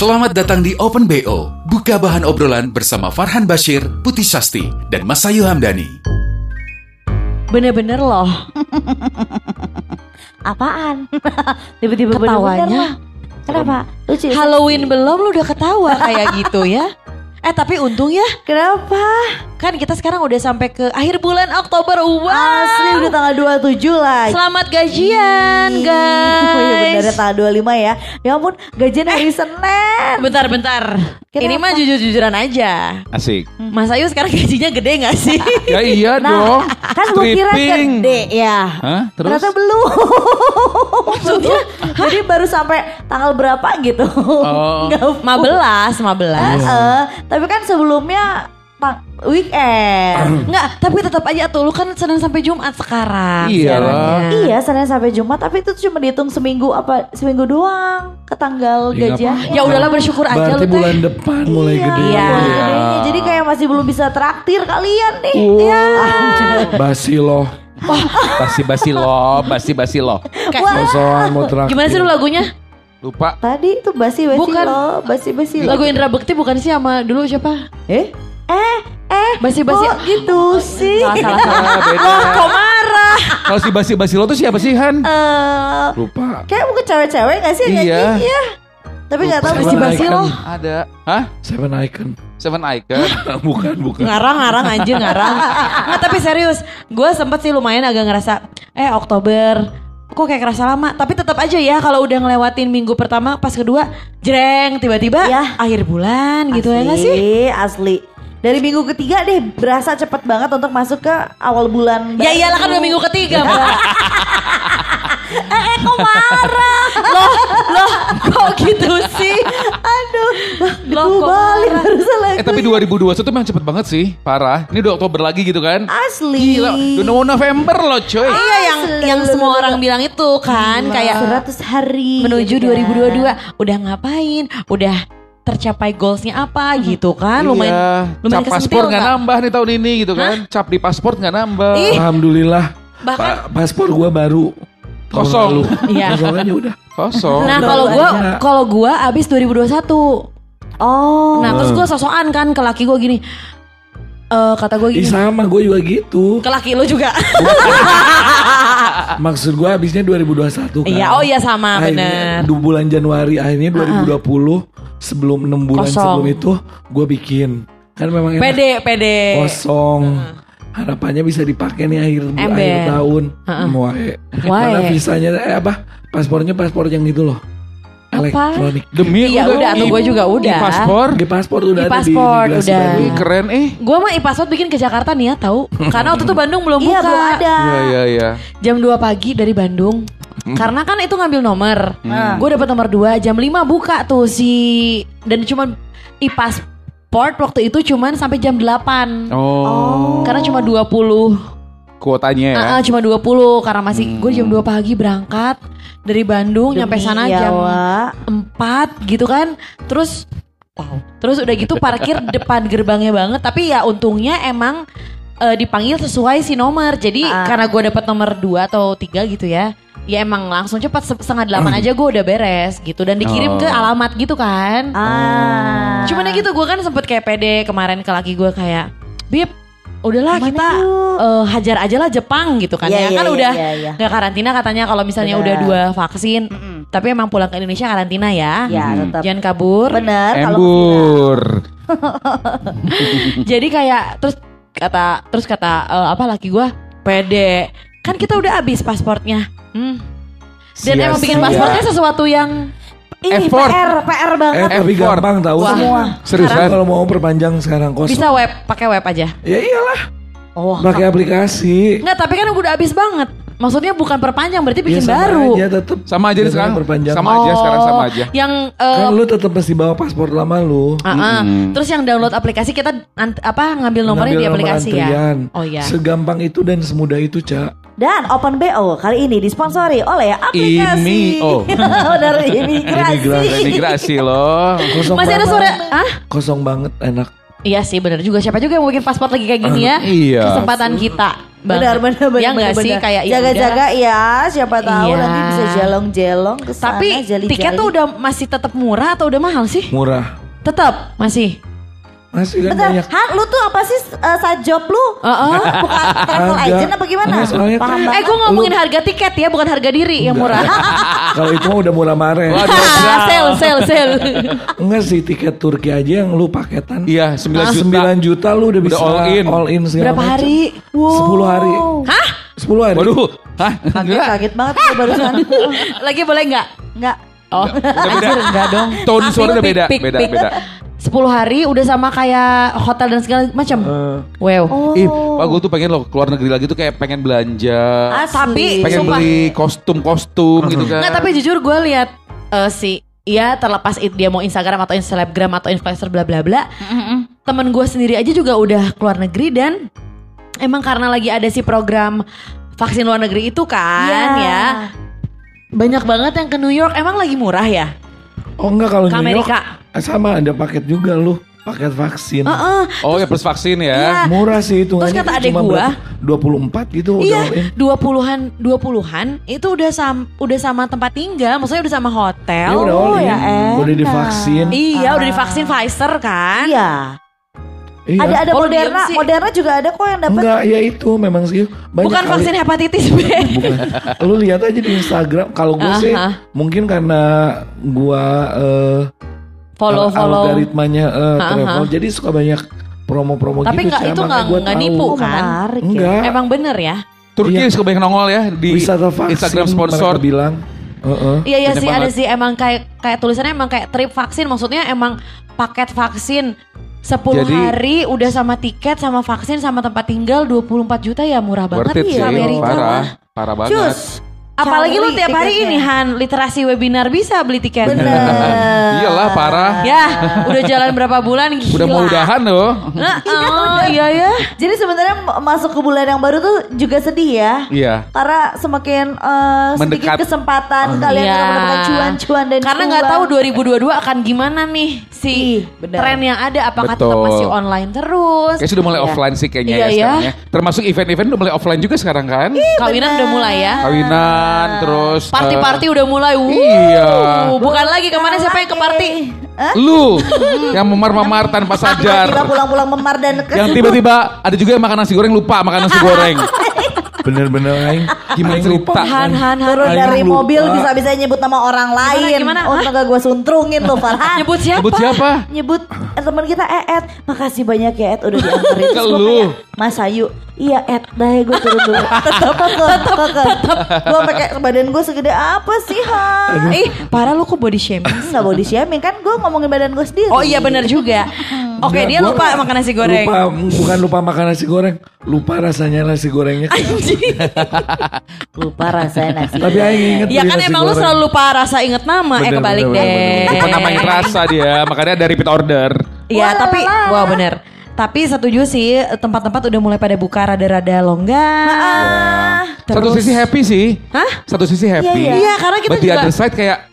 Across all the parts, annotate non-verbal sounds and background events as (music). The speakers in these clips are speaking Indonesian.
Selamat datang di Open BO. Buka bahan obrolan bersama Farhan Bashir, Putih Sasti, dan Masayu Hamdani. Bener-bener loh (laughs) Apaan? Tiba-tiba Ketawanya. Kenapa? Lucu. ya? Halloween belum lu udah ketawa kayak gitu ya Eh tapi untung ya Kenapa? Kan kita sekarang udah sampai ke akhir bulan Oktober Wow Asli udah tanggal 27 lah. Selamat gajian (laughs) Oh iya bener guys tanggal 25 ya. Ya ampun, gajian hari Senin. Bentar-bentar Kenapa? Ini mah jujur-jujuran aja Asik. Mas Ayu sekarang gajinya gede gak sih? Ya iya Nah, dong. kan lu kira Stripping. gede ya. Hah? Terus? Ternyata belum. Maksudnya? Jadi baru sampai tanggal berapa gitu. Oh. Nggak 15, 15 Heeh, tapi kan sebelumnya weekend. Enggak, tapi tetap aja tuh lu kan Senin sampai Jumat sekarang siarannya. Iya, Senin sampai Jumat, tapi itu cuma dihitung seminggu apa seminggu doang ke tanggal Iya, gajian. Ya udahlah bersyukur aja Berarti lu teh bulan depan mulai gede. Iya, Iya. gedenya. jadi kayak masih belum bisa traktir kalian nih. Iya. Basi loh. Basi basi lo, basi basi lo. Kayak- Kosongan mau traktir. Gimana sih lu lagunya? Lupa. Tadi itu basi-basi Bukan. loh, basi-basi loh. Lagu Indra Bekti bukan sih sama dulu siapa? Eh? Eh, eh, Basi-basi. kok gitu sih? Salah, salah. Ah. (laughs) Kok marah? Kalau si basi basi lo tuh siapa sih Han? Eh, Lupa. kayak bukan cewek-cewek gak sih Iya. Iya. Tapi gak tahu Basi-basi Icon. lo. Ada. Hah? Seven Icon. Seven Icon. (laughs) bukan, bukan. Ngarang, ngarang anjir, ngarang. Nggak, tapi serius. Gue sempet sih lumayan agak ngerasa, eh Oktober, kok kayak kerasa lama. Tapi tetap aja ya kalau udah ngelewatin minggu pertama, pas kedua, jreng, tiba-tiba Ya. akhir bulan gitu ya nggak sih? Asli, asli. Dari minggu ketiga deh berasa cepet banget untuk masuk ke awal bulan. Ya baru. iyalah kan udah minggu ketiga, Mbak. (laughs) Eh, eh kok marah? loh, loh, kok gitu sih? Aduh, Loh, gue kok balik barusan lagi. Eh tapi 2021 tuh memang cepet banget sih. Parah. Ini udah Oktober lagi gitu kan. Asli. Gila. Udah mau November loh coy. Iya yang yang semua orang bilang itu kan kayak 100 hari menuju gitu kan. 2022 udah ngapain? Udah tercapai goalsnya apa gitu kan? Lumayan iya. lumayan Cap paspor nggak nambah nih tahun ini gitu kan. Cap di paspor nggak nambah. Ih. Alhamdulillah. Bahkan Pa- paspor gua baru. Kosong. Iya. Kosong aja udah. Kosong. Nah kalau gua banyak. kalau gua abis 2021 Oh. Nah terus gua sosokan kan ke laki gua gini eh kata gua Ih gini sama gue juga gitu. Ke laki lu juga (laughs) Maksud gue habisnya 2021 kan. Iya oh iya sama Akhirnya bener di bulan Januari akhirnya 2020 sebelum 6 bulan Kosong. sebelum itu gue bikin. Kan memang enak Pede pede kosong. Harapannya bisa dipakai nih akhir Ember. akhir tahun. Heeh. Wae. Wae. (laughs) Karena visanya eh apa? Paspornya paspor yang itu loh. Elektronik. Demi Iya udah tuh gua juga udah paspor. Di paspor udah ada di E-paspor udah. Ih, keren eh. Gua mah e-password bikin ke Jakarta nih ya tahu (laughs) Karena waktu itu Bandung belum Iya buka belum ada. Iya iya iya. jam 2 pagi dari Bandung. Karena kan itu ngambil nomor. Gue dapat nomor 2 jam 5 buka tuh si dan cuma e-passport waktu itu cuman sampai jam 8. Oh. Karena cuma 20. Kuotanya ya. Ah, ah, cuma 20 karena masih gue jam 2 pagi berangkat dari Bandung nyampe Demi sana jam Jawa. 4 gitu kan. Terus wow. Terus udah gitu parkir (laughs) depan gerbangnya banget tapi ya untungnya emang eh, dipanggil sesuai si nomor. Jadi Ah. karena gue dapat nomor 2 atau 3 gitu ya. Ya emang langsung cepat se- setengah delapan aja gue udah beres gitu dan dikirim Oh. ke alamat gitu kan. Ah. Cuman ya gitu gue kan sempet kayak pede kemarin ke laki gue kayak Bib udahlah Ke mana kita yuk?" eh, hajar aja lah Jepang gitu kan Iya, ya iya, kan iya, udah iya, iya. nggak karantina katanya kalau misalnya Benar. udah dua vaksin tapi emang pulang ke Indonesia karantina ya Ya tetap. jangan kabur Bener kalau Embur. (laughs) jadi kayak terus kata terus kata eh, apa laki gue pede kan kita udah habis pasportnya hmm. dan Sia-sia. emang bikin pasportnya sesuatu yang ini Effort. PR PR banget. Eh tapi gampang tahu Wah. semua. Seriusan? Sekarang kalau mau perpanjang sekarang kosong. bisa web pakai web aja Ya iyalah. oh Pakai aplikasi. Enggak tapi kan udah habis banget Maksudnya bukan perpanjang berarti Ya bikin sama baru. aja tetep. Sama aja sekarang. Perpanjang. Sama aja sekarang sama aja. Yang eh, Kan lu tetap mesti bawa paspor lama lu. ah, ah. terus yang download aplikasi kita ant- apa ngambil nomornya Ngambil di nomor aplikasi ya. antrian. Oh iya. Segampang itu dan semudah itu, Cak. Dan Open BO kali ini disponsori oleh aplikasi Imi- oh. (laughs) Benar (laughs) imigrasi. Imigrasi. Imigrasi loh. Kosong Masih ada suara ah? Kosong banget, enak. Iya sih benar juga. Siapa juga yang mau bikin paspor lagi kayak gini ya? (laughs) Iya. Kesempatan kita. Benar benar benar. Ya nggak benar, sih kayak ya jaga-jaga udah. ya, siapa tahu Iya. nanti bisa jelong-jelong ke sana Tapi jali-jali. tiket tuh udah masih tetap murah atau udah mahal sih? Murah. Tetap masih. Masih kan Bentar, banyak. Han, lu tuh apa sih uh, side job lu? Heeh. Bukan travel Agak. agent apa gimana? Enggak, soalnya Paham kan-. Eh gue ngomongin harga tiket ya, bukan harga diri yang murah. (laughs) Kalau itu mah udah murah mare. sel, sel, sel. Enggak sih tiket Turki aja yang lu paketan. Iya, 9 Ah, juta. 9 juta lu udah bisa all in. all in segala Berapa macam. hari? 10 hari. Hah? 10 hari. Waduh. Hah? Kaget, Enggak. kaget banget gue barusan. (laughs) Lagi boleh nggak? Enggak. Oh, anjir enggak dong. Tone suara udah beda, beda, beda. 10 hari udah sama kayak hotel dan segala macam. Eh, Wow. Oh. Ih, Pak gue tuh pengen loh keluar negeri lagi tuh kayak pengen belanja. Asli. Tapi pengen sumpah. beli kostum-kostum gitu kan. Nggak, tapi jujur gue lihat eh, si ya terlepas it- dia mau Instagram atau Instagram atau influencer bla bla bla. Temen gue sendiri aja juga udah keluar negeri dan emang karena lagi ada si program vaksin luar negeri itu kan Iya. ya. Banyak banget yang ke New York emang lagi murah ya? Oh enggak kalau Ke New York Amerika. eh, sama ada paket juga lu. Paket vaksin. Heeh. Oh ya plus vaksin ya. Iya. Murah sih itu Terus kata adek gua, 24 gitu udah Iya, dua puluhan, dua puluhan itu udah sam, udah sama tempat tinggal, maksudnya udah sama hotel. Ya udah in. ya udah enak. divaksin. Iya, udah divaksin Pfizer kan? Iya. Iya. Ada ada Oh, Moderna, sih. Moderna juga ada kok yang dapat. Enggak, ya itu memang sih banyak Bukan kali- vaksin hepatitis B. (laughs) Bukan. Lu lihat aja di Instagram. Kalau gue sih Aha. mungkin karena gua eh, follow al- follow. algoritmanya eh, Aha. travel, jadi suka banyak promo-promo Tapi gitu. nggak- Cak. itu nggak- nggak nipu Oh, kan? menarik ya. Enggak. Emang bener ya? Turki Iya. suka banyak nongol ya di Wisata vaksin Instagram sponsor. bilang. Heeh. Iya iya Banyak sih ada banget. sih emang kayak kayak tulisannya emang kayak trip vaksin maksudnya emang paket vaksin 10 Jadi- hari udah sama tiket sama vaksin sama tempat tinggal 24 juta ya murah banget sih, Amerika parah, parah banget. Cus. Apalagi lu tiap hari tiketnya. ini Han literasi webinar bisa beli tiket. Bener. (laughs) Iyalah parah. Ya, udah jalan berapa bulan gila. Udah mau udahan loh. Nah, oh, iya ya. Jadi sebenarnya masuk ke bulan yang baru tuh juga sedih ya. Iya. Karena semakin eh, sedikit Mendekat. kesempatan kalian Iya. untuk mendapatkan cuan-cuan dan Karena nggak tahu 2022 akan gimana nih si Ih, benar. tren yang ada apakah tetap Betul. masih online terus? Kayak sudah mulai Iya. offline sih kayaknya Iya, ya iya. sekarang ya. Termasuk event-event udah mulai offline juga sekarang kan. Kawinan udah mulai ya. Kawinan terus Party-party eh, udah mulai. Wuh. Iya. Bukan lagi ke mana siapa yang ke party? Lu yang memar-memar tanpa sadar. Tiba-tiba pulang-pulang memar dan ke Yang tiba-tiba ada juga yang makan nasi goreng lupa makan nasi goreng. (laughs) Bener-bener aing. Gimana lupa. Han, Han, Han. turun Aing dari lupa. mobil bisa-bisa nyebut nama orang lain. gimana? Untuk gak gue suntrungin tuh Farhan. (laughs) Nyebut siapa? Sebut siapa? nyebut eh, teman kita Eet makasih banyak ya Eet udah dianterin Ke lu. Mas Ayu iya Eet dah gue turun dulu tetap tetap tetap gue pakai badan gue segede apa sih ha Ih, parah lu kok body shaming? nggak body shaming kan gue ngomongin badan gue sendiri Oh iya benar juga. Oke, Enggak, dia lupa makan nasi goreng. Lupa, bukan lupa makan nasi goreng. Lupa rasanya nasi gorengnya. (laughs) (laughs) lupa rasanya nasi Tapi aing inget Ya kan nasi emang lu selalu lupa rasa inget nama eh Bener, kebalik bener, deh. bener, Lupa (laughs) namanya rasa dia, makanya ada repeat order. Iya, Wah, tapi wow bener. Tapi setuju sih tempat-tempat udah mulai pada buka rada-rada longgar. ah Satu Terus- sisi happy sih. Hah? Satu sisi happy. Iya, Iya, karena kita But the juga other side kayak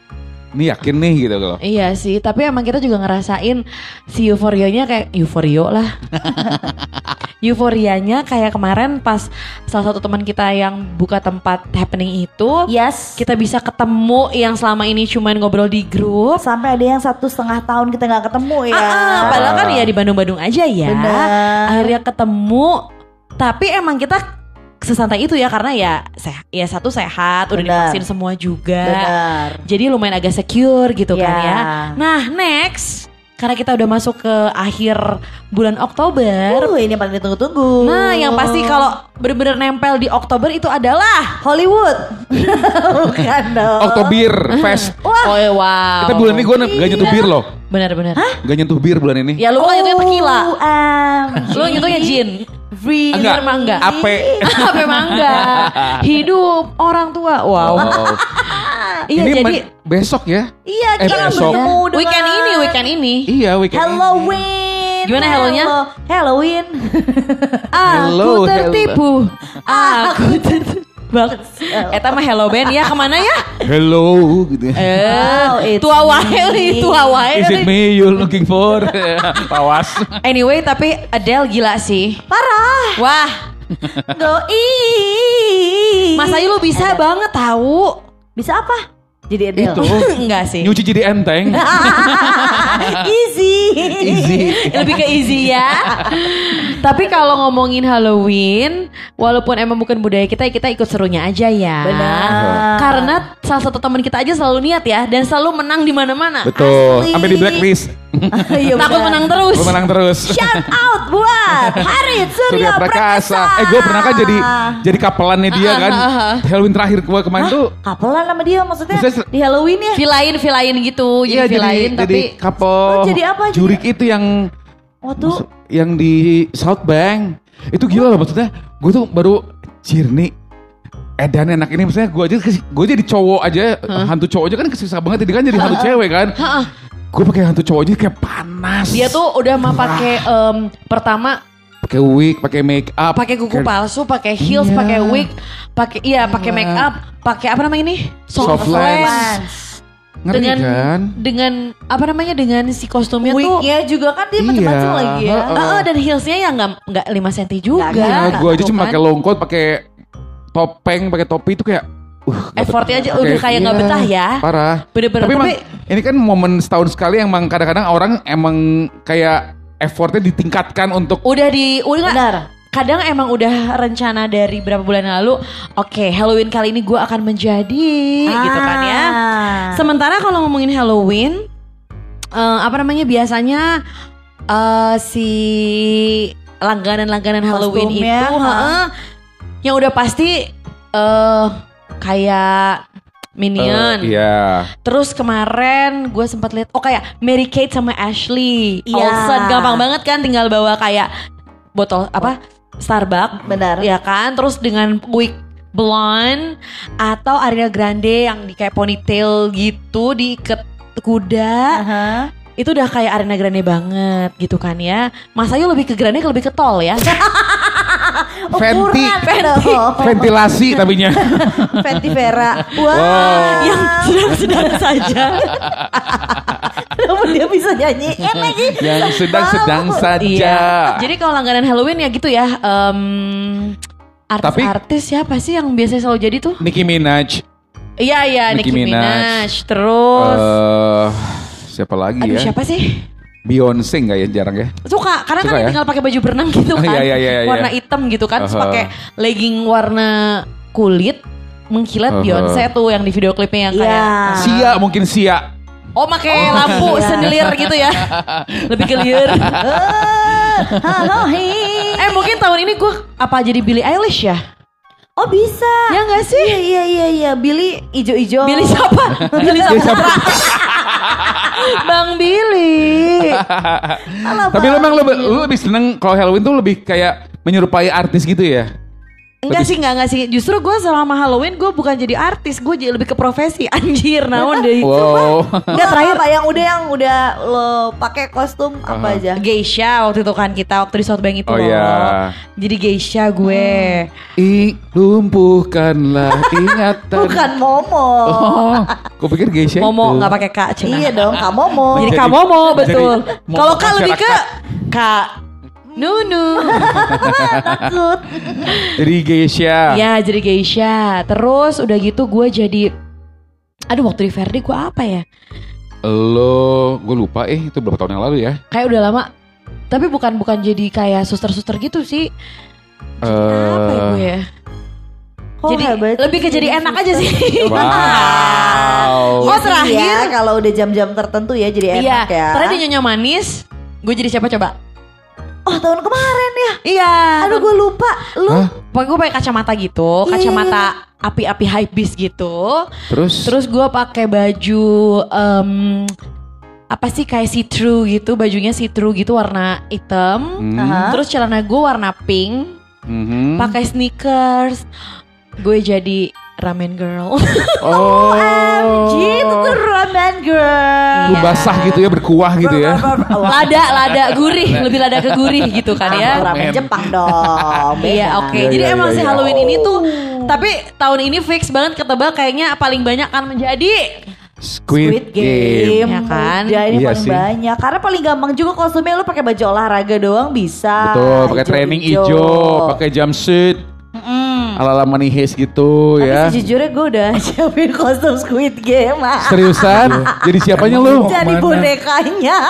ini yakin nih gitu loh. Iya sih, tapi emang kita juga ngerasain si euforianya kayak euforio lah. (laughs) Euforianya kayak kemarin pas salah satu teman kita yang buka tempat happening itu, yes kita bisa ketemu yang selama ini cuman ngobrol di grup. sampai ada yang satu setengah tahun kita nggak ketemu ya Ah, ah, padahal kan ya di Bandung-Bandung aja ya. Benar. Akhirnya ketemu, tapi emang kita sesantai itu ya karena ya sehat, ya satu sehat, udah divaksin semua juga. benar Jadi lumayan agak secure gitu kan Ya. ya. Nah next, karena kita udah masuk ke akhir bulan Oktober. Uh, ini yang paling ditunggu-tunggu Nah yang pasti kalau bener-bener nempel di Oktober itu adalah Hollywood (laughs) bukan dong Oktober Fest. (laughs) Oh wow. Kita bulan ini gue gak nyentuh bir loh. Bener-bener. Gak nyentuh bir bulan ini. Ya lu kan itu tequila. Oh, um, Lu ngitungnya gin. Free Enggak, mangga. Ape. (laughs) Apa mangga? (laughs) Hidup orang tua. Wow. Oh. (laughs) Iya Ini jadi besok ya? Iya, Eh, kita besok. bertemu dengan weekend ini, weekend ini. Iya, weekend. ini. Halloween. Gimana hello-nya? Hello- Halloween. Hello, Aku tertipu. Aku tertipu. Bang, Eta mah hello band ya ke mana ya? Hello gitu. Eh, Oh, tua wae nih, tua wae. Is it me you looking for? (laughs) Awas. Anyway, tapi Adele gila sih. Parah. Wah, Go i. Mas Ayu lu bisa banget tahu. Bisa apa? Jadi Adele. Itu (laughs) Enggak sih. nyuci jadi enteng. (laughs) Easy. Easy. Lebih ke easy ya. Tapi kalau ngomongin Halloween, walaupun emang bukan budaya kita, kita ikut serunya aja ya. Benar. Karena salah satu teman kita aja selalu niat ya dan selalu menang di mana-mana. Betul. Sampai di blacklist. (laughs) Iya, Takut menang terus. Lu menang terus. Shout out buat Harit (laughs) Surya, Surya Prakasa. Eh gue pernah kan jadi jadi kapelannya dia kan. Halloween terakhir gue kemarin tuh. Kapelan sama dia maksudnya Maksudnya- di Halloween ya? Vilain, vilain gitu. Jadi Iya jadi vilain jadi tapi couple. Oh, jadi apa? Jadi- Jurik itu yang Waktu yang di South Bank. Itu gila loh maksudnya. Gue tuh baru Cirni Edan enak ini maksudnya gue aja gue jadi cowok aja hantu cowok aja kan kesusah banget dia kan jadi hantu cewek kan gue pakai hantu cowok aja kayak panas dia tuh udah mah pakai em, pertama pakai wig pakai make up pakai kuku Kayak- palsu, pakai heels, Iya. pakai wig, pakai iya, pakai make up, pakai apa namanya ini? Soft lens. ngeri dengan kan dengan apa namanya dengan si kostumnya tuh Wignya juga kan dia macam-macam Iya, lagi ya. heeh. Heeh, dan heelsnya ya nggak nggak 5 cm juga. Iya, gue aja cuma kan. pakai longkot, pakai topeng, pakai topi itu kayak uh, Effortnya betah. aja udah Pakai- kayak nggak iya, betah ya. Parah. Bener-bener, Tapi, emang tapi- ini kan momen setahun sekali emang kadang-kadang orang emang kayak effortnya ditingkatkan untuk Udah di udah Benar. kadang emang udah rencana dari berapa bulan lalu oke Halloween kali ini gue akan menjadi gitu kan ya Ah. sementara kalau ngomongin Halloween eh, apa namanya biasanya eh, si langganan-langganan Halloween Kostumnya, itu ha. heeh, yang udah pasti eh kayak Minion. Eh, Iya. Terus kemarin gue sempat lihat oh kayak Mary Kate sama Ashley Iya. Olsen gampang banget kan tinggal bawa kayak botol apa Starbucks Benar. ya kan terus dengan wig blonde atau Ariana Grande yang di kayak ponytail gitu diikat kuda Aha. itu udah kayak Ariana Grande banget gitu kan ya Mas Ayu lebih ke Grande lebih ke tol ya (laughs) Fenty. Ukuran dong. Ventilasi tapinya. Fenty Vera. Wah. Wow. yang sedang-sedang (laughs) saja (laughs) Kenapa dia bisa nyanyi? Eh, lagi. Yang sedang-sedang saja. Iya. Jadi kalau langganan Halloween ya gitu ya. em, artis-artis siapa sih yang biasanya selalu jadi tuh? Nicki Minaj. Iya iya Nicki Nicki, Minaj. Minaj. Terus Eh, siapa lagi aduh ya? siapa sih? Beyonce nggak ya jarang ya? Suka karena Suka kan ya? tinggal pakai baju berenang gitu (laughs) Oh, kan. iya, iya, iya, iya. Warna hitam gitu kan. Terus Aha. pakai legging warna kulit mengkilat Aha. Beyonce tuh yang di video klipnya yang Iya. kayak Sia mungkin Sia. Oh pakai lampu (laughs) Iya. sendilir gitu ya (laughs) Lebih ke liar Halo, hi. Eh mungkin tahun ini gue apa jadi Billie Eilish ya? Oh bisa. Ya gak sih? Iya iya iya iya. Billy ijo-ijo. Billy siapa? Billy Saputra (laughs) Bang Billy Tapi Bang. lu emang lu, lu lebih seneng kalau Halloween tuh lebih kayak menyerupai artis gitu ya? Enggak sih, enggak, enggak sih Justru gue selama Halloween gue bukan jadi artis Gue jadi lebih ke profesi (laughs) Anjir, naon deh Wow. Enggak terakhir apa yang udah yang udah lo pakai kostum apa Aha. aja? Geisha waktu itu kan kita Waktu di Southbank itu Oh, loh iya. Jadi geisha gue I lumpuhkanlah (laughs) ingatan. Bukan Momo. Oh, gue pikir geisha Momo nggak pakai kak Cina Iya dong, Kak Momo. Jadi Jadi- Kak Momo betul Kalau Kak lebih ke. Kak Nunu (laughs) Takut. Jadi geisha. Ya jadi geisha Terus udah gitu gue jadi Aduh waktu di Verdi gue apa ya Lo, gue lupa eh itu berapa tahun yang lalu ya? Kayak udah lama Tapi bukan bukan jadi kayak suster-suster gitu sih Apa ya gue ya Kok Jadi hebat lebih ke jadi enak aja sih Wow. (laughs) Oh, Iya terakhir. ya, kalau udah jam-jam tertentu ya jadi Iya enak ya. Terakhir di Nyonya Manis Gue jadi siapa coba Oh tahun kemarin ya. Iya Aduh gue lupa. Lu Hah? Pokoknya gue pakai kacamata gitu Iya, Kacamata api-api high beast gitu Terus, Terus gue pakai baju em, apa sih kayak see through gitu, bajunya see through gitu warna hitam. Hmm. Terus celana gue warna pink, Mhm. pakai sneakers. Gue jadi ramen girl. (laughs) Oh. OMG itu tuh ramen girl. Lu basah gitu ya, berkuah gitu ya. lada, lada, gurih, lebih lada ke gurih gitu kan ya. Ramen Jepang dong. Iya oke. Iya, Jadi iya, emang iya, si iya. Halloween ini tuh tapi tahun ini fix banget ketebak kayaknya paling banyak akan menjadi Squid, Squid Game, Ya kan? Udah ini Iya paling sih. banyak. Karena paling gampang juga kostumnya lu pakai baju olahraga doang bisa. Betul, pakai training hijau, pakai jumpsuit. Ala-ala money heist gitu Tapi ya. sejujurnya gue udah (laughs) siapin kostum Squid Game. Seriusan? Jadi siapanya lu? (laughs) Jadi Mana? bonekanya. (laughs)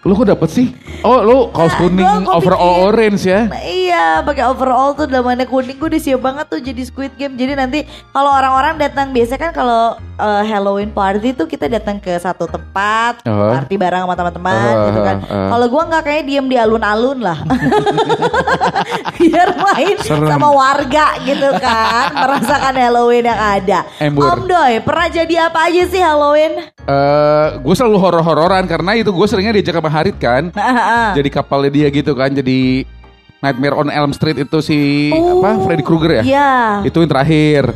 Lu kok dapet sih? Oh, lu kaos Gua- kuning gua overall bikin. orange ya? Nah, iya, pakai overall tuh dalamnya kuning gue udah siap banget tuh jadi Squid Game. Jadi nanti kalau orang-orang datang biasa kan kalau uh, Halloween party tuh kita datang ke satu tempat, Oh. party bareng sama teman-teman Oh, gitu kan. oh, oh. Kalau gua nggak kayak diem di alun-alun lah. (laughs) Biar main Serem. sama warga gitu kan, (laughs) merasakan Halloween yang ada. Embur. Om Doy, pernah jadi apa aja sih Halloween? Eh, gue selalu horor-hororan karena itu gue seringnya diajak sama Harit kan. (laughs) jadi kapalnya dia gitu kan. Jadi Nightmare on Elm Street itu si apa Freddy Krueger ya? Iya. Itu yang terakhir.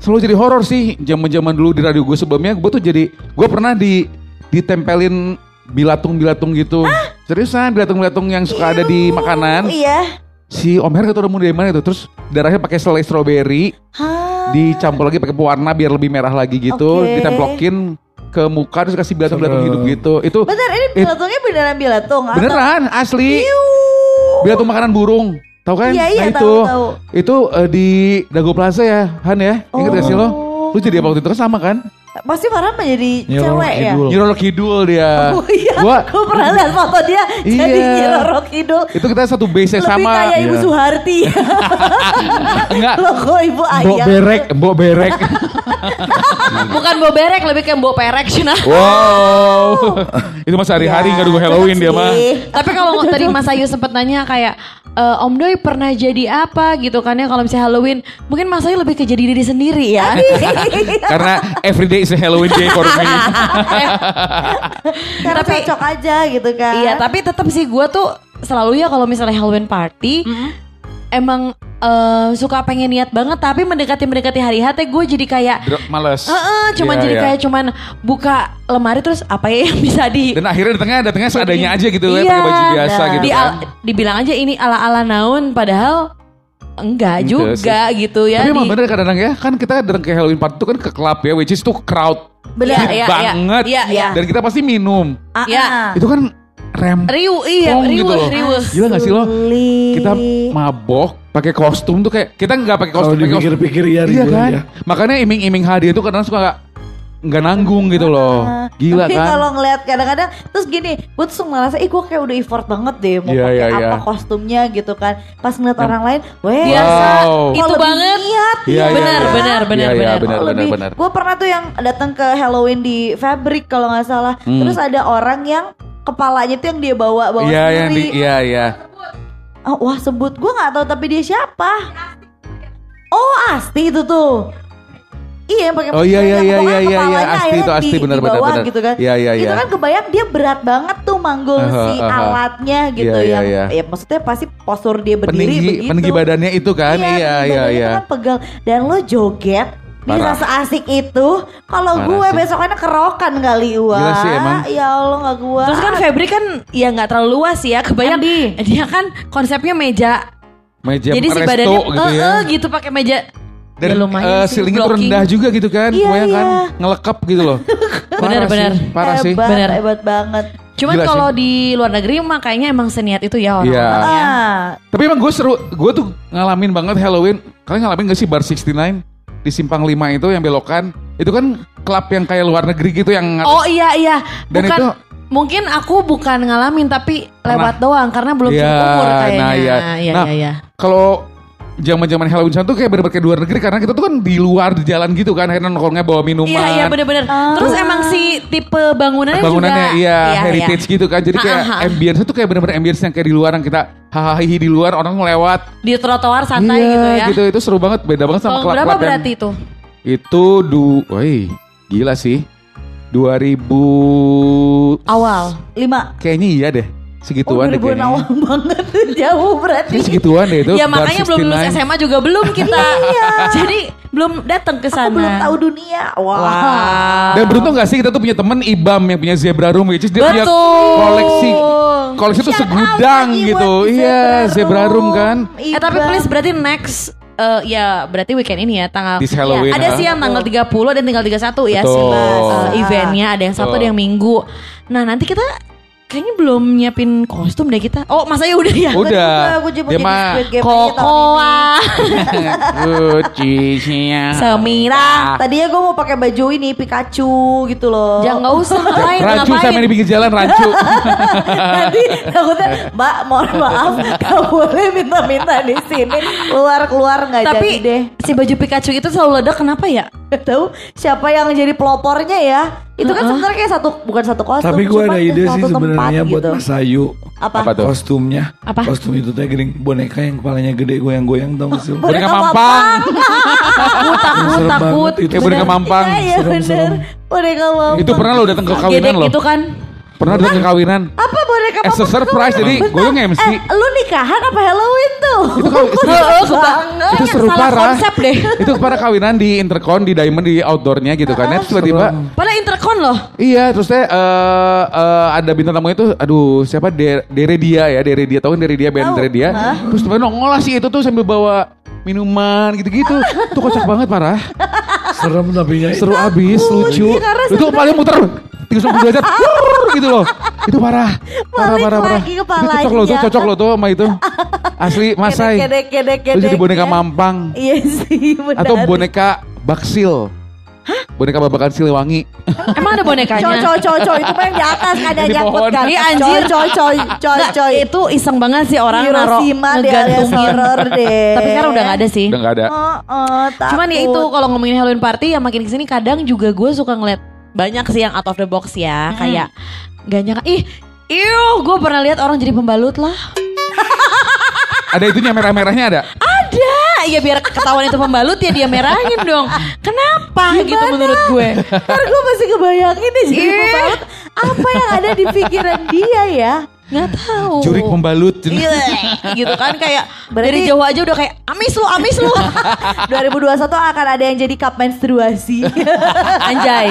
Selalu jadi horor sih. Zaman-zaman dulu di radio gue sebelumnya gue tuh jadi gue pernah di ditempelin bilatung-bilatung gitu. Seriusan bilatung-bilatung yang suka ada di makanan. Iya. Si Om Her ketemu dari mana itu terus darahnya pakai selai strawberry Hah. dicampur lagi pakai pewarna biar lebih merah lagi gitu, Oke. ditemplokin ke muka terus kasih bilatung-bilatung hidup gitu. Itu Bener, ini bilatungnya beneran bilatung? atau- beneran asli. Iu. Bilatung makanan burung. Tahu kan? Iya, iya, nah tahu, itu. tahu. Itu eh, di Dago Plaza ya, Han ya? Ingat gak sih lo? Oh. Lu jadi apa waktu itu kan sama kan? Pasti Farhan menjadi Nyiroro cewek ya? Kidul. Nyiroro Kidul dia. Oh iya, Gua gue pernah lihat foto dia jadi Iya. Nyiroro Kidul. itu kita satu base Lebih sama. kayak Ibu Iya. Suharti. (laughs) Enggak. Logo Ibu Mbok Ayang. berek, mbok berek. (laughs) bukan mbok berek lebih kayak mbok perek Cina. wow. (laughs) itu mas hari-hari Ya, nggak dulu Halloween dia mah. sih. Tapi kalau tadi Mas Ayu sempat nanya kayak e, Om Doi pernah jadi apa gitu kan ya kalau misalnya Halloween mungkin Mas Ayu lebih ke jadi diri sendiri ya. (laughs) Karena everyday is a Halloween day for me. Karena Tapi- cocok aja gitu kan. Iya, tapi tetap sih gue tuh selalu ya kalau misalnya Halloween party emang eh, suka pengen niat banget tapi mendekati mendekati hari H teh gue jadi kayak Dro- Males. Heeh, cuman Iya, jadi iya. kayak cuman buka lemari terus apa ya yang bisa di Dan akhirnya datangnya datangnya seadanya aja gitu ya, Iya, pakai baju biasa nah. gitu di kan. dibilang aja ini ala-ala naun padahal enggak Enggak juga gitu ya. Tapi emang di- bener kadang-kadang ya, kan kita datang ke Halloween party itu kan ke klub ya, which is tuh crowd Benar. Iya, iya, banget. Iya, iya. Dan kita pasti minum. Ah, ah. Itu kan rem. Riu, iya, Pong riuh, gitu loh. riuh. Gila gak sih lo? Kita mabok pakai kostum tuh kayak kita nggak pakai Kalau kostum, kostum. dipikir-pikir ya Iya ribet kan? ya. Makanya iming-iming hadiah itu kadang suka nggak nggak nanggung gitu loh. Ah, Gila Tapi kan? kalau ngeliat kadang-kadang terus gini, gue tuh ngerasa, ih gue kayak udah effort banget deh mau Iya, pakai iya, apa iya. kostumnya gitu kan. Pas ngeliat orang lain, weh Biasa. Wow. Itu lebih banget. niat Iya, ya. iya, Benar, iya. benar, benar, Iya, iya, benar. benar, Oh, benar, lebih- benar. Gue pernah tuh yang datang ke Halloween di Fabric kalau nggak salah. Hmm. Terus ada orang yang kepalanya tuh yang dia bawa bawa Iya, yang di, sendiri. iya, iya. Oh, wah sebut gue nggak tahu tapi dia siapa? Oh Asti itu tuh. Iya yang pakai Oh, iya, iya, iya, iya, iya, iya. Asti itu, Asti, benar, benar, benar. gitu kan. Iya, iya, Itu iya. kan kebayang dia berat banget tuh manggul Aha, si aha. alatnya gitu Iya, iya, yang iya. ya maksudnya pasti postur dia berdiri Peninggi, begitu. peninggi badannya itu kan. Iya, iya, iya. itu kan pegal dan lo joget bisa Parah. seasik itu kalau gue sih. besokannya kerokan kali wah Gila sih emang. ya Allah nggak gue Terus kan Febri kan ya nggak terlalu luas ya, kebayang dia kan konsepnya meja. Meja Jadi si resto badannya gitu eh, ya. eh, gitu pakai meja. Dan Ya lumayan eh, sih, ceilingnya tuh rendah juga gitu kan. Iya, kan iya. ngelekap gitu loh. (laughs) Parah Benar, sih, benar. Parah sih. hebat, Bener. hebat banget Cuman kalau di luar negeri mah kayaknya emang seniat itu ya Iya. orang-orangnya. ah Tapi emang gue seru, gue tuh ngalamin banget Halloween. Kalian ngalamin gak sih Bar 69? Di Simpang 5 itu yang belokan. Itu kan klub yang kayak luar negeri gitu yang... Oh iya iya, Dan bukan itu- mungkin aku bukan ngalamin tapi lewat doang karena belum Iya, cukup umur kayaknya. nah, iya. iya Nah, iya, iya. Kalau zaman-zaman Halloween sana tuh kayak bener-bener kayak luar negeri karena kita tuh kan di luar di jalan gitu kan akhirnya nongkrongnya bawa minuman. Iya iya bener-bener. Terus emang si tipe bangunannya, bangunannya juga iya, iya, heritage gitu kan jadi kayak Ha, ha, ha. ambience tuh kayak bener-bener ambience yang kayak di luar yang kita hahaha di luar orang lewat di trotoar santai iya, gitu ya. gitu itu seru banget beda banget sama klub berapa berarti itu? itu du woi gila sih 2000 Awal. Lima. kayaknya iya deh. Oh, Segituan deh 2000 kayaknya. awal banget. (laughs) Jauh berarti. Segituan deh itu. ya makanya belum lulus 69. SMA juga belum kita. (laughs) Jadi belum datang ke sana. Belum tahu dunia. Wah. Wah. Dan beruntung gak sih kita tuh punya temen Ibam yang punya zebra room which is dia punya Betul. koleksi koleksi tuh Shout segudang gitu. Iya, zebra room kan. Eh tapi please berarti next eh, ya berarti weekend ini ya tanggal This Halloween, Ada ha? sih yang tanggal 30 dan tinggal 31 ya Betul. sih Mas. Eh, eventnya ada yang Sabtu ada yang Minggu. Nah, nanti kita kayaknya belum nyiapin kostum deh kita. Oh, Mas Ayu udah ya? Udah. Aku juga Dia jadi tahun ini. Kokoa, (laughs) Kucingnya. Semira. Tadinya gue mau pakai baju ini Pikachu gitu loh. Jangan nggak usah (laughs) ngapain, Rancu ngapain. sama di pinggir jalan rancu. (laughs) Nanti takutnya Mbak mohon maaf Gak boleh minta-minta di sini Keluar-keluar nggak Tapi jadi deh si baju Pikachu itu selalu ledak kenapa ya? Tahu siapa yang jadi pelopornya ya Itu kan sebenarnya kayak satu Bukan satu kostum Tapi gue ada ide sih sebenarnya buat gitu. Mas Ayu. Apa? Apa tuh? Kostumnya. Apa? Kostum itu tuh gini boneka yang kepalanya gede goyang-goyang tau gak sih? Boneka mampang. Takut, takut, Serem takut. banget itu. Ya boneka mampang. Iya iya bener Boneka mampang Itu pernah lo datang ke kawinan lo. itu kan. Pernah datang ke kawinan. Apa boneka As a surprise jadi gue yang MC. Eh lu nikahan apa Halloween tuh? Itu kan Oh, (laughs) suka. itu seru parah. konsep deh. (laughs) Itu para kawinan di Intercon di Diamond di outdoornya gitu kan. Terus tiba-tiba Padahal intercon loh. Iya, terus teh eh, eh, ada bintang tamu itu, aduh siapa De Dere Dia ya, Dere Dia tahu kan Dere Dia band. Dere Dia. Terus tiba nongol lah sih itu tuh sambil bawa minuman gitu-gitu. tuh kocak banget parah. Serem tapi. Seru abis, lucu. Itu kepalanya muter 360 derajat. Gitu loh. Itu parah. (laughs) Parah, Balik parah, parah. lagi Itu cocok loh, tuh cocok loh tuh sama itu. (laughs) Asli Masai. Kedek kedek kedek jadi boneka mampang. Iya sih benar Atau boneka baksil. Boneka babakan Siliwangi. Emang ada bonekanya? Coy coy coy coy itu yang di atas kan Di nyangkut kan. Ih, anjir. Coy coy coy coy. itu iseng banget sih orang naro ngegantungin. horror deh. Tapi sekarang udah gak ada sih. Udah gak ada. Oh, oh, Cuman ya itu kalau ngomongin Halloween party yang makin ke sini kadang juga gue suka ngeliat banyak sih yang out of the box ya. Kayak gak nyangka, ih Iuh, gue pernah lihat orang jadi pembalut lah. (laughs) Ada itunya merah-merahnya ada. Ada, ya biar ketahuan itu pembalut ya dia merahin dong. Kenapa gitu menurut gue? Ntar gue masih kebayangin deh jadi Ih. pembalut. Apa yang ada di pikiran dia ya? Nggak tahu. Jurik pembalut. Iya, gitu kan kayak Berarti- dari jauh aja udah kayak amis lu, amis lu. (laughs) 2021 akan ada yang jadi cup menstruasi. (laughs) Anjay.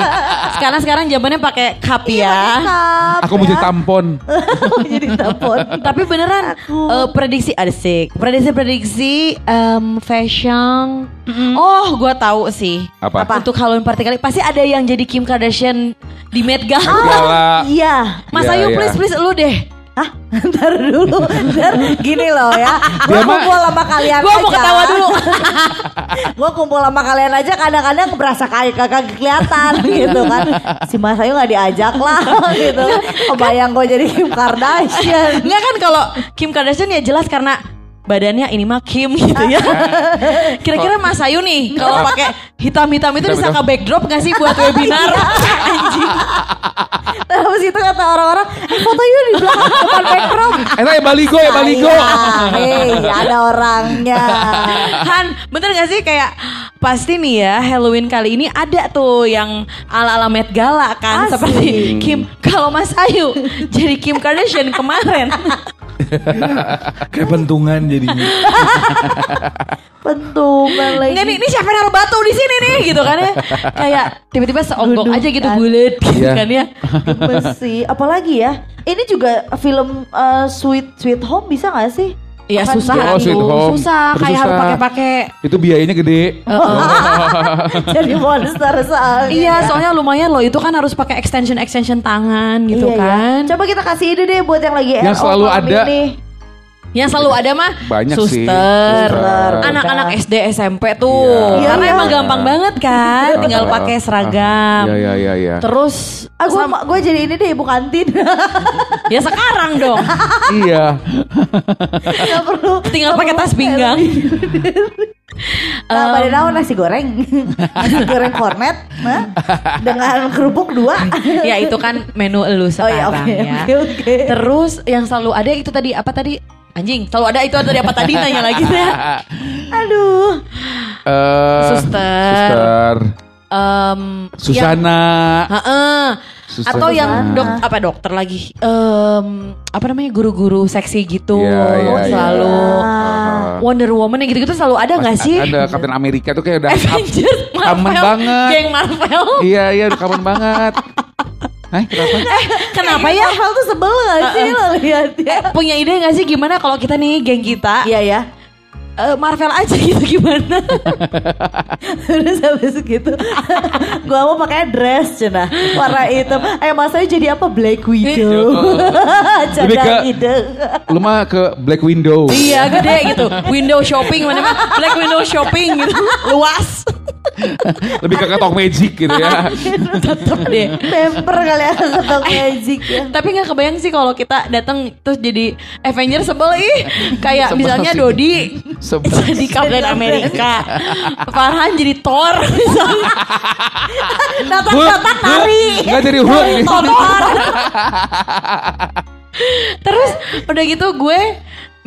Sekarang sekarang zamannya pakai cup ya. Cup, Aku mau jadi ya. tampon. (laughs) Mau jadi tampon. Tapi beneran eh, prediksi asik. Prediksi-prediksi em, fashion. Oh, gua tahu sih. Apa? Untuk Halloween party kali pasti ada yang jadi Kim Kardashian di Met Gala. Gala. (laughs) Iya. Mas Iya, Ayu iya. please please lu deh. Hah? (laughs) Ntar dulu. Ntar gini loh ya. Gue kumpul sama kalian Gua aja. mau ketawa dulu. (laughs) gue kumpul sama kalian aja kadang-kadang berasa kayak kagak kelihatan gitu kan. Si Mas Ayu gak diajak lah gitu. Kebayang gue jadi Kim Kardashian. Enggak kan kalau Kim Kardashian ya jelas karena badannya ini mah Kim gitu ya. (laughs) Kira-kira Mas Ayu nih kalau pakai hitam-hitam itu bisa ke backdrop gak sih buat webinar? Anjing. (laughs) Terus itu kata orang-orang, eh foto yuk di belakang depan backdrop. Eh, ya baligo ya baligo. Ah, Hei, ada orangnya. (laughs) Han, bener gak sih kayak pasti nih ya Halloween kali ini ada tuh yang ala-ala Met Gala kan seperti Kim. Kalau Mas Ayu jadi Kim Kardashian kemarin. (laughs) Kayak pentungan jadinya. (laughs) Pentungan lagi. Enggak nih, ini siapa yang naruh batu di sini nih gitu kan ya. Kayak tiba-tiba seonggok aja gitu kan. bulat gitu Iya. kan ya. Gemes sih. Apalagi ya? Ini juga film uh, Sweet Sweet Home bisa gak sih? Iya susah Oh, atuh. Sweet Home. Susah Terus kayak harus susah. pakai-pakai Itu biayanya gede. (laughs) Jadi monster soalnya. Iya, soalnya lumayan loh. Itu kan harus pakai extension extension tangan gitu Iya, iya. kan. Coba kita kasih ide deh buat yang lagi Yang selalu ada. ini. Yang selalu ada mah Banyak sih. suster. Suster. Anak-anak SD SMP tuh. Iya. Karena Iya, emang iya. gampang banget kan. Tinggal pakai seragam. Iya iya iya iya. Terus Ah, gue sama- gue jadi ini deh ibu kantin. (laughs) ya sekarang dong. Iya. Gak (laughs) perlu. Tinggal pakai tas pinggang. (laughs) Nah, pada naon nasi goreng, nasi goreng kornet, nah, dengan kerupuk dua. ya itu kan menu lu Oh iya, sekarang oke, ya. oke, oke. Terus yang selalu ada itu tadi apa tadi? Anjing, selalu ada itu tadi apa tadi nanya lagi ya. (laughs) Aduh, Eh, Suster. Suster. em, yang- Susana. Heeh. Susana. Atau yang dok apa dokter lagi? Em, apa namanya guru-guru seksi gitu Iya, iya, iya. selalu Ah. Wonder Woman yang gitu-gitu selalu ada nggak sih? Ada Captain Amerika tuh kayak udah (laughs) Avengers, Marvel, banget. geng Marvel. Iya iya udah kangen banget. (laughs) Hah, kenapa? (laughs) Kenapa ya? Marvel tuh sebel gak sih lo liatnya? Punya ide nggak sih gimana kalau kita nih geng kita Iya ya. eh, Marvel aja gitu gimana? (laughs) Terus habis gitu (laughs) Gua mau pakai dress cina Warna hitam Eh masanya jadi apa Black Widow Lebih ke- Cadang ide Lu mah ke Black Window. iya gede gitu. Window shopping mana Black window shopping gitu. Luas. (laughs) Lebih ke ketok magic gitu ya. (laughs) Tetep deh. Pamper kali ya Ketok magic ya Tapi nggak kebayang sih kalau kita datang terus jadi Avenger sebel ih. Kayak Sebel misalnya sih. Dodi Sebel. (laughs) jadi Captain Amerika. Farhan jadi Thor misalnya. Kotak-kotak nari Enggak jadi Hulk. Thor. terus udah gitu gue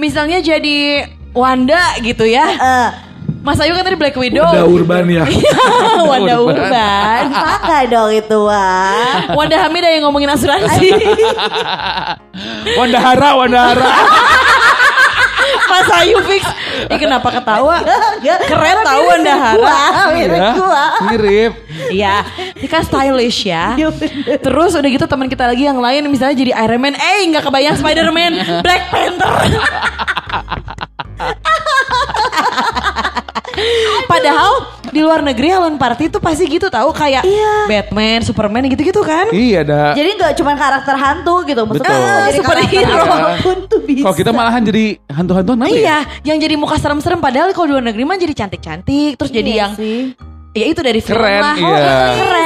misalnya jadi Wanda gitu ya. Eh, Mas Ayu kan tadi Black Widow. Udah urban ya. (laughs) Wanda Urban. (laughs) Pakai dong itu wah Wanda Hamida yang ngomongin asuransi. (laughs) Wanda Hara, Wanda Hara. Mas Ayu fix. Ih kenapa ketawa? Keren tahu Wanda Hara. Wah mirip Ya, gua mirip. Iya, ini kan stylish ya. Terus udah gitu teman kita lagi yang lain misalnya jadi Iron Man, eh nggak kebayang Spider-Man, Black Panther. Padahal di luar negeri Halloween party itu pasti gitu tahu kayak Iya. Batman, Superman gitu-gitu kan. Iya ada. Jadi gak cuma karakter hantu gitu Maksudnya Betul. jadi Superhero. apa pun tuh bisa Kalau kita malahan jadi hantu-hantuan apa ya? Iya, yang jadi muka serem-serem padahal kalau di luar negeri mah jadi cantik-cantik, terus jadi Iya yang sih. ya itu dari film Keren, lah. iya. Keren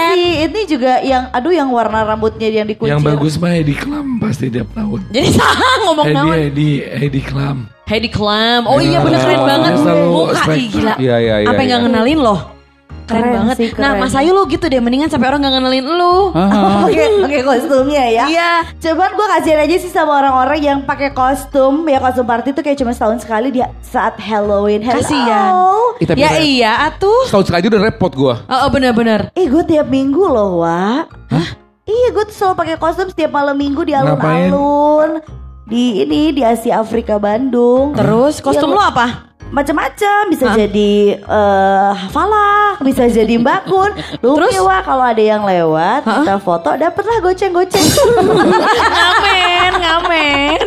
Ini juga yang Aduh yang warna rambutnya yang dikuncir Yang bagus mah Heidi Klum pasti tiap tahun. Jadi (laughs) salah ngomong Heidi, naon. Heidi, Heidi Klum. Heidi Klum. Oh iya bener keren Iya, banget. Muka ih, gila. Iya iya iya. Apa yang iya. gak ngenalin loh? Keren, Keren banget. sih, Nah keren. Mas Ayu lu gitu deh mendingan sampai orang gak ngenalin lu. Ah, Pakai pakai kostumnya ya. Iya. Cuman gue kasihan aja sih sama orang-orang yang pakai kostum ya kostum party tuh kayak cuma setahun sekali dia saat Halloween. Hello. Kasihan. Ih, tapi Ya rep- iya atuh. Setahun sekali udah repot gua. Oh, oh bener-bener. Eh gue tiap minggu loh Wak. Hah? Iya gue tuh selalu pakai kostum setiap malam minggu di Ngapain? alun-alun. Di ini di Asia Afrika Bandung. Terus kostum Iya, lu apa? Macam-macam bisa jadi eh falak, bisa jadi mbakun. Lu (laughs) Terus? wah kalau ada yang lewat kita foto dapatlah goceng-goceng. (laughs) ngamen, ngamen.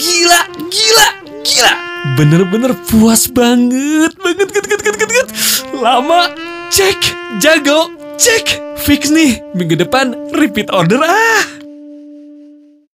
Gila, gila, gila. Bener-bener puas banget, banget, banget, banget, banget, banget. Lama, cek, jago, cek. Fix nih, minggu depan repeat order ah.